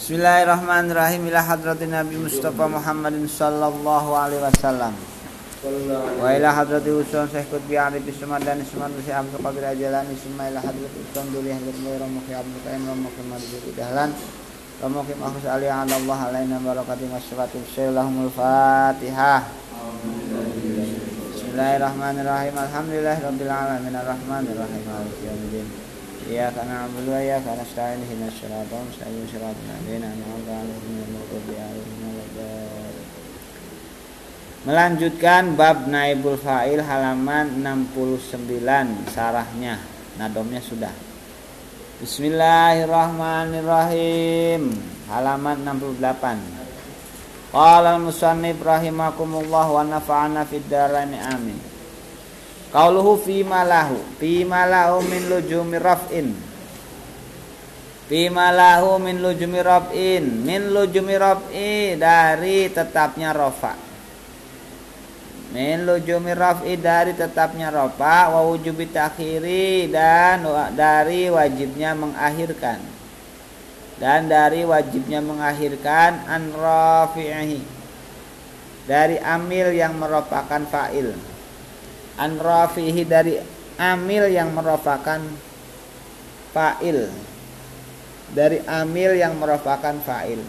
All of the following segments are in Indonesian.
Bismillahirrahmanirrahim. Ila hadratin Nabi Mustafa Muhammadin sallallahu alaihi wasallam. Wa ila hadrati usul Syekh Qutbi Arif Ismad dan Ismad Syekh Abdul Qadir Ajalani summa ila hadrati usul Duli Mulai Ramuki Abdul Qaim Ramuki Madhuri Dahlan Ramuki Mahfuz Ali ala Allah alaina barakati masyarakat Syaikhul Fatihah Bismillahirrahmanirrahim. Alhamdulillah Rabbil Alamin. Ar-Rahmanirrahim. Maliki Yawmiddin Wa iyyaka nasta'in ihdinas siratal mustaqim siratal ladzina an'amta 'alaihim ghairil maghdubi 'alaihim waladdallin Melanjutkan bab naibul fa'il halaman 69 sarahnya. Nadomnya sudah. Bismillahirrahmanirrahim. Halaman 68 Qala al-musannif rahimakumullah wa nafa'ana fid amin Qauluhu fi malahu fi malahu min lujumi raf'in. Fi malahu min lujumi raf'in min lujumi raf'i dari tetapnya rofa min lujumi raf'i dari tetapnya rofa wa wujubi takhiri dan dari wajibnya mengakhirkan. Dan dari wajibnya mengakhirkan an rafi'ihi. Dari amil yang merupakan fa'il an rafihi dari amil yang merupakan fa'il. Dari amil yang merupakan fa'il.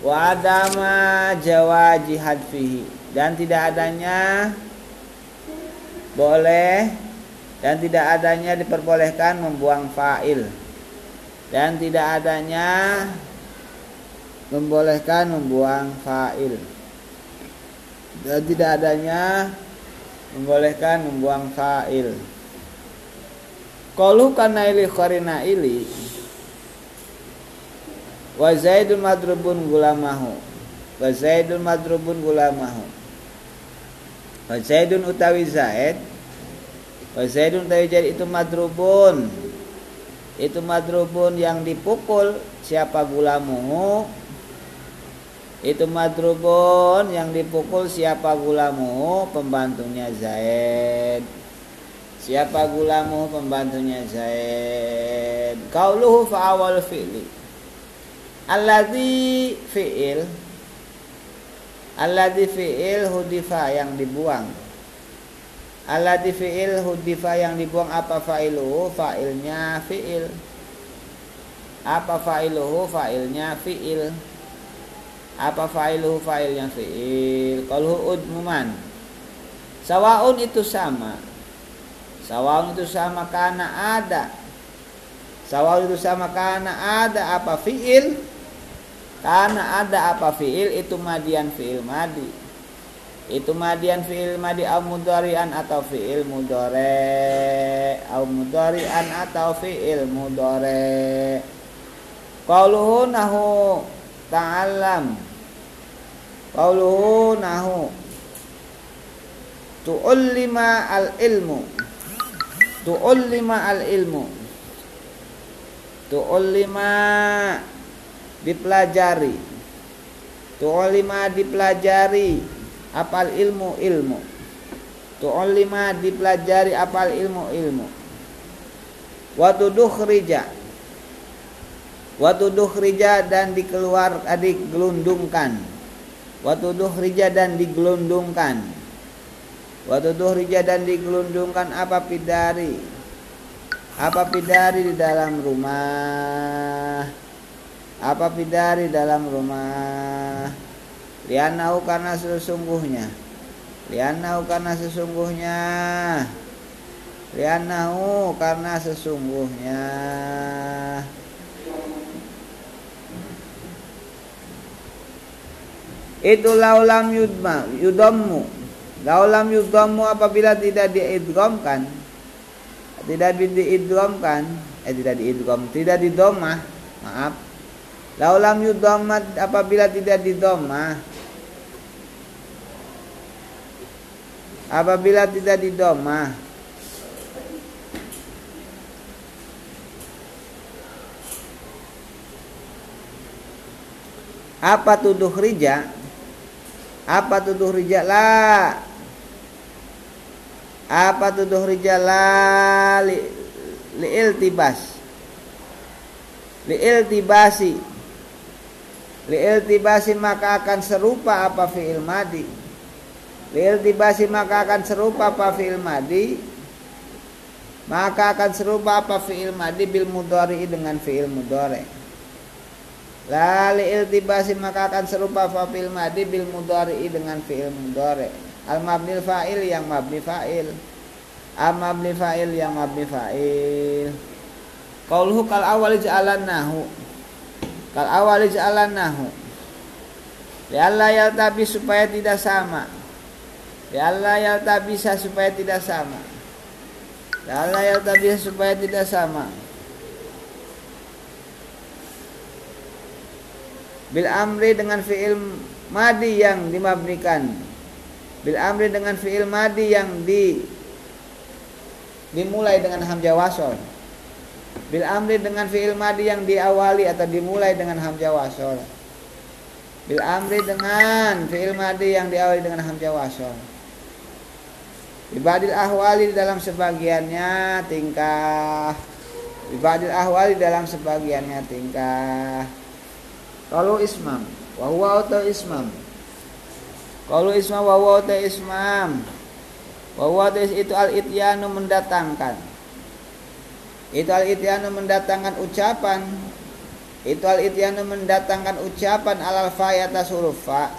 Wa adama jawaji hadfihi. Dan tidak adanya boleh dan tidak adanya diperbolehkan membuang fa'il. Dan tidak adanya membolehkan membuang fa'il. Dan tidak adanya membolehkan membuang fa'il Qalu kana ili qarina ili. Wa zaidun madrubun gulamahu. Wa zaidun madrubun gulamahu. Wa zaidun utawi zaid. Wa zaidun utawi zaid itu madrubun. Itu madrubun yang dipukul siapa gulamuhu itu madrubun yang dipukul siapa gulamu? Pembantunya Zaid. Siapa gulamu? Pembantunya Zaid. Qauluhu fa awal fi'li. Alladzi fi'il. Alladzi fi'il hudifa yang dibuang. Alladzi fi'il hudifa yang dibuang apa fa'iluhu? Fa'ilnya fi'il. Apa fa'iluhu? Fa'ilnya fi'il apa fa'iluhu fa'ilnya fi'il? Kalau udmuman sawaun itu sama. Sawaun itu sama karena ada. Sawaun itu sama karena ada apa fi'il? Karena ada apa fi'il? Itu madian fi'il madi. Itu madian fi'il madi au mudari'an atau fi'il mudore au mudari'an atau fi'il mudore qauluhu nahu ta'allam Qauluhu nahu. Tu'ullima al-ilmu. Tu'ullima al-ilmu. Tu'ullima Dipelajari. Tu'ullima dipelajari Apal ilmu ilmu. Tu'ullima dipelajari apal ilmu ilmu. Watuduh rija Watuduh rija dan dikeluar digelundungkan Watuduh rija dan digelundungkan. Watuduh rija dan digelundungkan apa pidari? Apa pidari di dalam rumah? Apa pidari dalam rumah? Lianahu karena sesungguhnya. Lianahu karena sesungguhnya. Lianahu karena sesungguhnya itu laulam yudma yudammu laulam yudammu apabila tidak diidghamkan tidak diidghamkan eh tidak diidgham tidak didomah maaf. Laulam yudammat apabila tidak didomah apabila tidak didomah apa tuduh rija apa tuduh rijala apa tuduh rijala li, li iltibas liiltibasi liiltibasi maka akan serupa apa fi'il madi. Liiltibasi maka akan serupa apa fi'il madi. Maka akan serupa apa fi'il madi bil mudhari dengan fi'il mudhari la liiltibasi maka akan serupa fi'il madi bil mudhari dengan fi'il mudhari. Al mabnil fa'il yang mabni fa'il. Al mabni fa'il yang mabni fa'il. Qauluhu kal awali nahu. Kal awali nahu. Ya Allah yaltabi supaya tidak sama. Ya Allah yaltabisa supaya tidak sama. Ya Allah yaltabisa supaya tidak sama Bil amri dengan fi'il madi yang dimabnikan. Bil amri dengan fi'il madi yang di dimulai dengan hamzah wasol. Bil amri dengan fi'il madi yang diawali atau dimulai dengan hamzah wasol. Bil amri dengan fi'il madi yang diawali dengan hamzah wasol. Ibadil ahwali dalam sebagiannya tingkah. Ibadil ahwali dalam sebagiannya tingkah Kalau ismam Wahuwa atau ismam? Kalau ismam wahuwa atau ismam? Wahuwa itu al-ityanu mendatangkan. Itu al ityanu mendatangkan ucapan. Itu al ityanu mendatangkan ucapan alal fa atas huruf fa.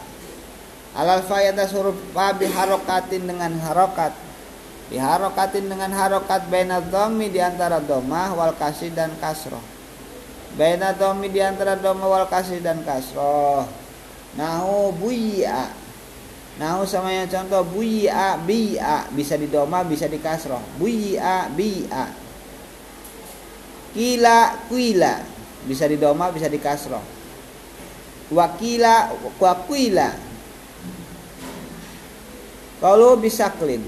Alal fa atas huruf fa biharokatin dengan harokat. Biharokatin dengan harokat baina dhammi di antara dhammah wal kasih dan kasroh baina dhammi di antara dhammah wal kasih dan kasroh. Nahu buya nahu sama yang contoh buya bi'a. Bisa di doma bisa di kasroh. Buya bi'a. Kila kuila. Bisa di doma bisa di kasroh. Wakila wakuila kalau bisa clean.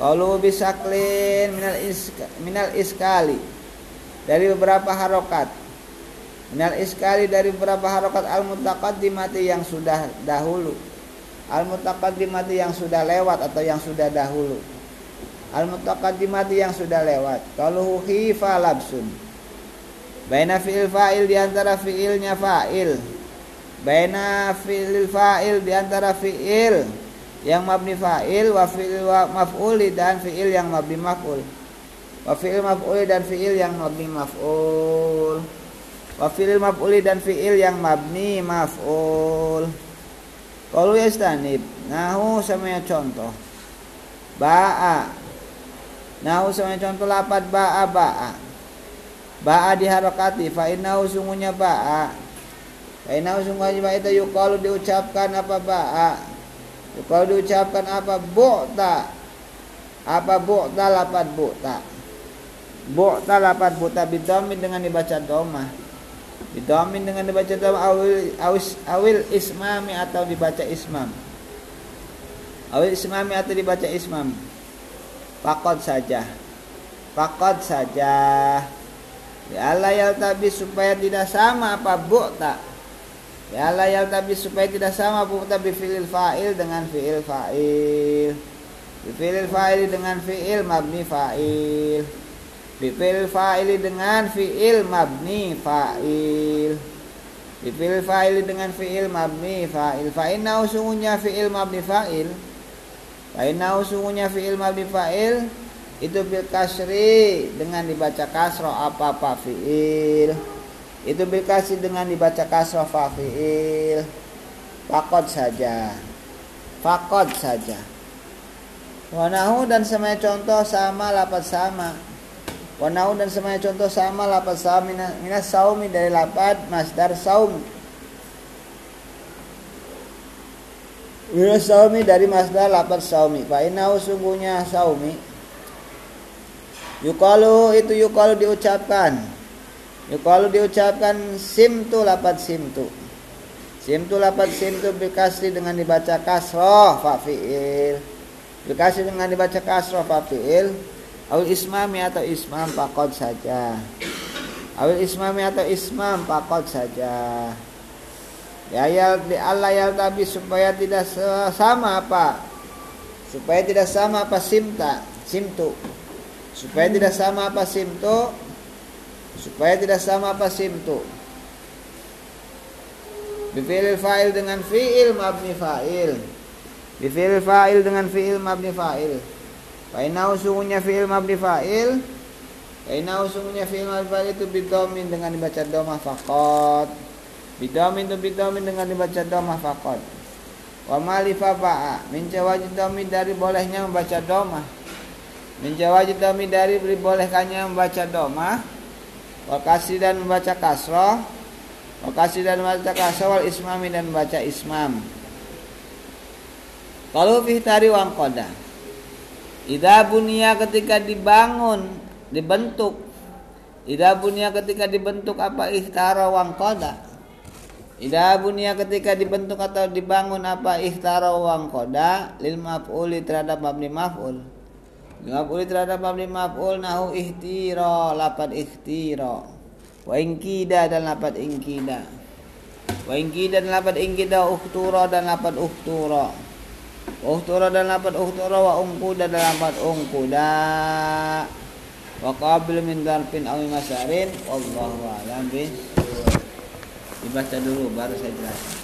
Kalau bisa clean minal iska, minal iskali dari beberapa harokat. Minal iskali dari beberapa harokat al mutaqaddimati yang sudah dahulu. Al mutaqaddimati yang sudah lewat atau yang sudah dahulu. Al mutaqaddimati yang sudah lewat. Kalau khifa labsun. Baina fi'il fa'il di antara fi'ilnya fa'il. Baina fi'il fa'il di antara fi'il yang mabni fa'il wa fi'il maf'uli dan fi'il yang mabni maf'ul wa fi'il maf'uli dan fi'il yang mabni maf'ul. Wa fi'il maf'uli dan fi'il yang mabni maf'ul. Kalau yastanib nahu sama contoh. Ba'a. Nah usahanya contoh lapat ba'a ba'a. Ba'a diharokati fa sungguhnya ba'a. Fa sungguhnya ba'a itu yukalu diucapkan apa ba'a. Yukalu diucapkan apa bu'ta. Apa bu'ta lapat bu'ta Bu'ta lapat bu'ta bidomin dengan dibaca domah. Bidomin dengan dibaca domah awil, awil, awil ismami atau dibaca ismam. Awil ismami atau dibaca ismam. Fakot saja. Fakot saja. Ya Allah ya tapi supaya tidak sama apa tak Ya Allah ya tapi supaya tidak sama tapi fi'il fa'il dengan fi'il fa'il. Fi'il fa'il dengan fi'il mabni fa'il Fi'il fa'il dengan fi'il mabni fa'il. Fi'il fa'il dengan fi'il mabni fa'il. Fa'inau sungguhnya fi'il mabni fa'il. Fa'innahu sungguhnya fi'il mabni fa'il. Itu bil kasri dengan dibaca kasroh apa apa fi'il. Itu bil kasri dengan dibaca kasroh fa fi'il. Fakot saja. Fakot saja. Wanahu dan semuanya contoh sama lapat sama wanahu dan semuanya contoh sama lapat sama minas saumi dari lapat masdar saum Mina saumi dari masdar lapat saumi. Fa innahu sungguhnya saumi. Yukalu itu yukalu diucapkan. Yukalu diucapkan simtu lapat simtu. Simtu lapat simtu bikasri dengan dibaca kasroh fa fi'il. Dengan dibaca kasroh fa fi'il. Awil ismami atau ismam pakot saja. Awil ismami atau ismam pakot saja. Ya ya Allah ya tapi supaya tidak sama apa? Supaya tidak sama apa simta, simtu. Supaya tidak sama apa simtu? supaya tidak sama pasimtu Bifil fa'il dengan fi'il mabni fa'il Bifil fa'il dengan fi'il mabni fa'il Fainau sungguhnya fi'il mabni fa'il. Fainau sungguhnya fi'il mabni fa'il itu bidomin dengan dibaca domah fakot Bidomin itu bidomin dengan dibaca domah fakot Wa malifa wajib domin dari bolehnya membaca domah. Min wajib domin dari bolehkannya membaca domah. Wa kasih dan membaca kasroh Wakasi dan baca kasawal ismami dan baca ismam. Kalau fihtari wangkoda. Ida bunia ketika dibangun, dibentuk. Ida bunia ketika dibentuk apa ihtara wangkoda. Ida bunia ketika dibentuk atau dibangun apa ihtara wangkoda lil maf'uli terhadap mabni maf'ul. Lil maf'uli terhadap mabni maf'ul nahu ihtira lapan ihtira wa ingkida dan lapat ingkida wa ingkida dan lapat ingkida uhtura dan lapat uhtura uhtura dan lapat uhtura wa ungkuda dan lapat ungkuda. Wa qabil min darfin awi masarin. Wallahu a'lam dibaca dulu baru saya jelaskan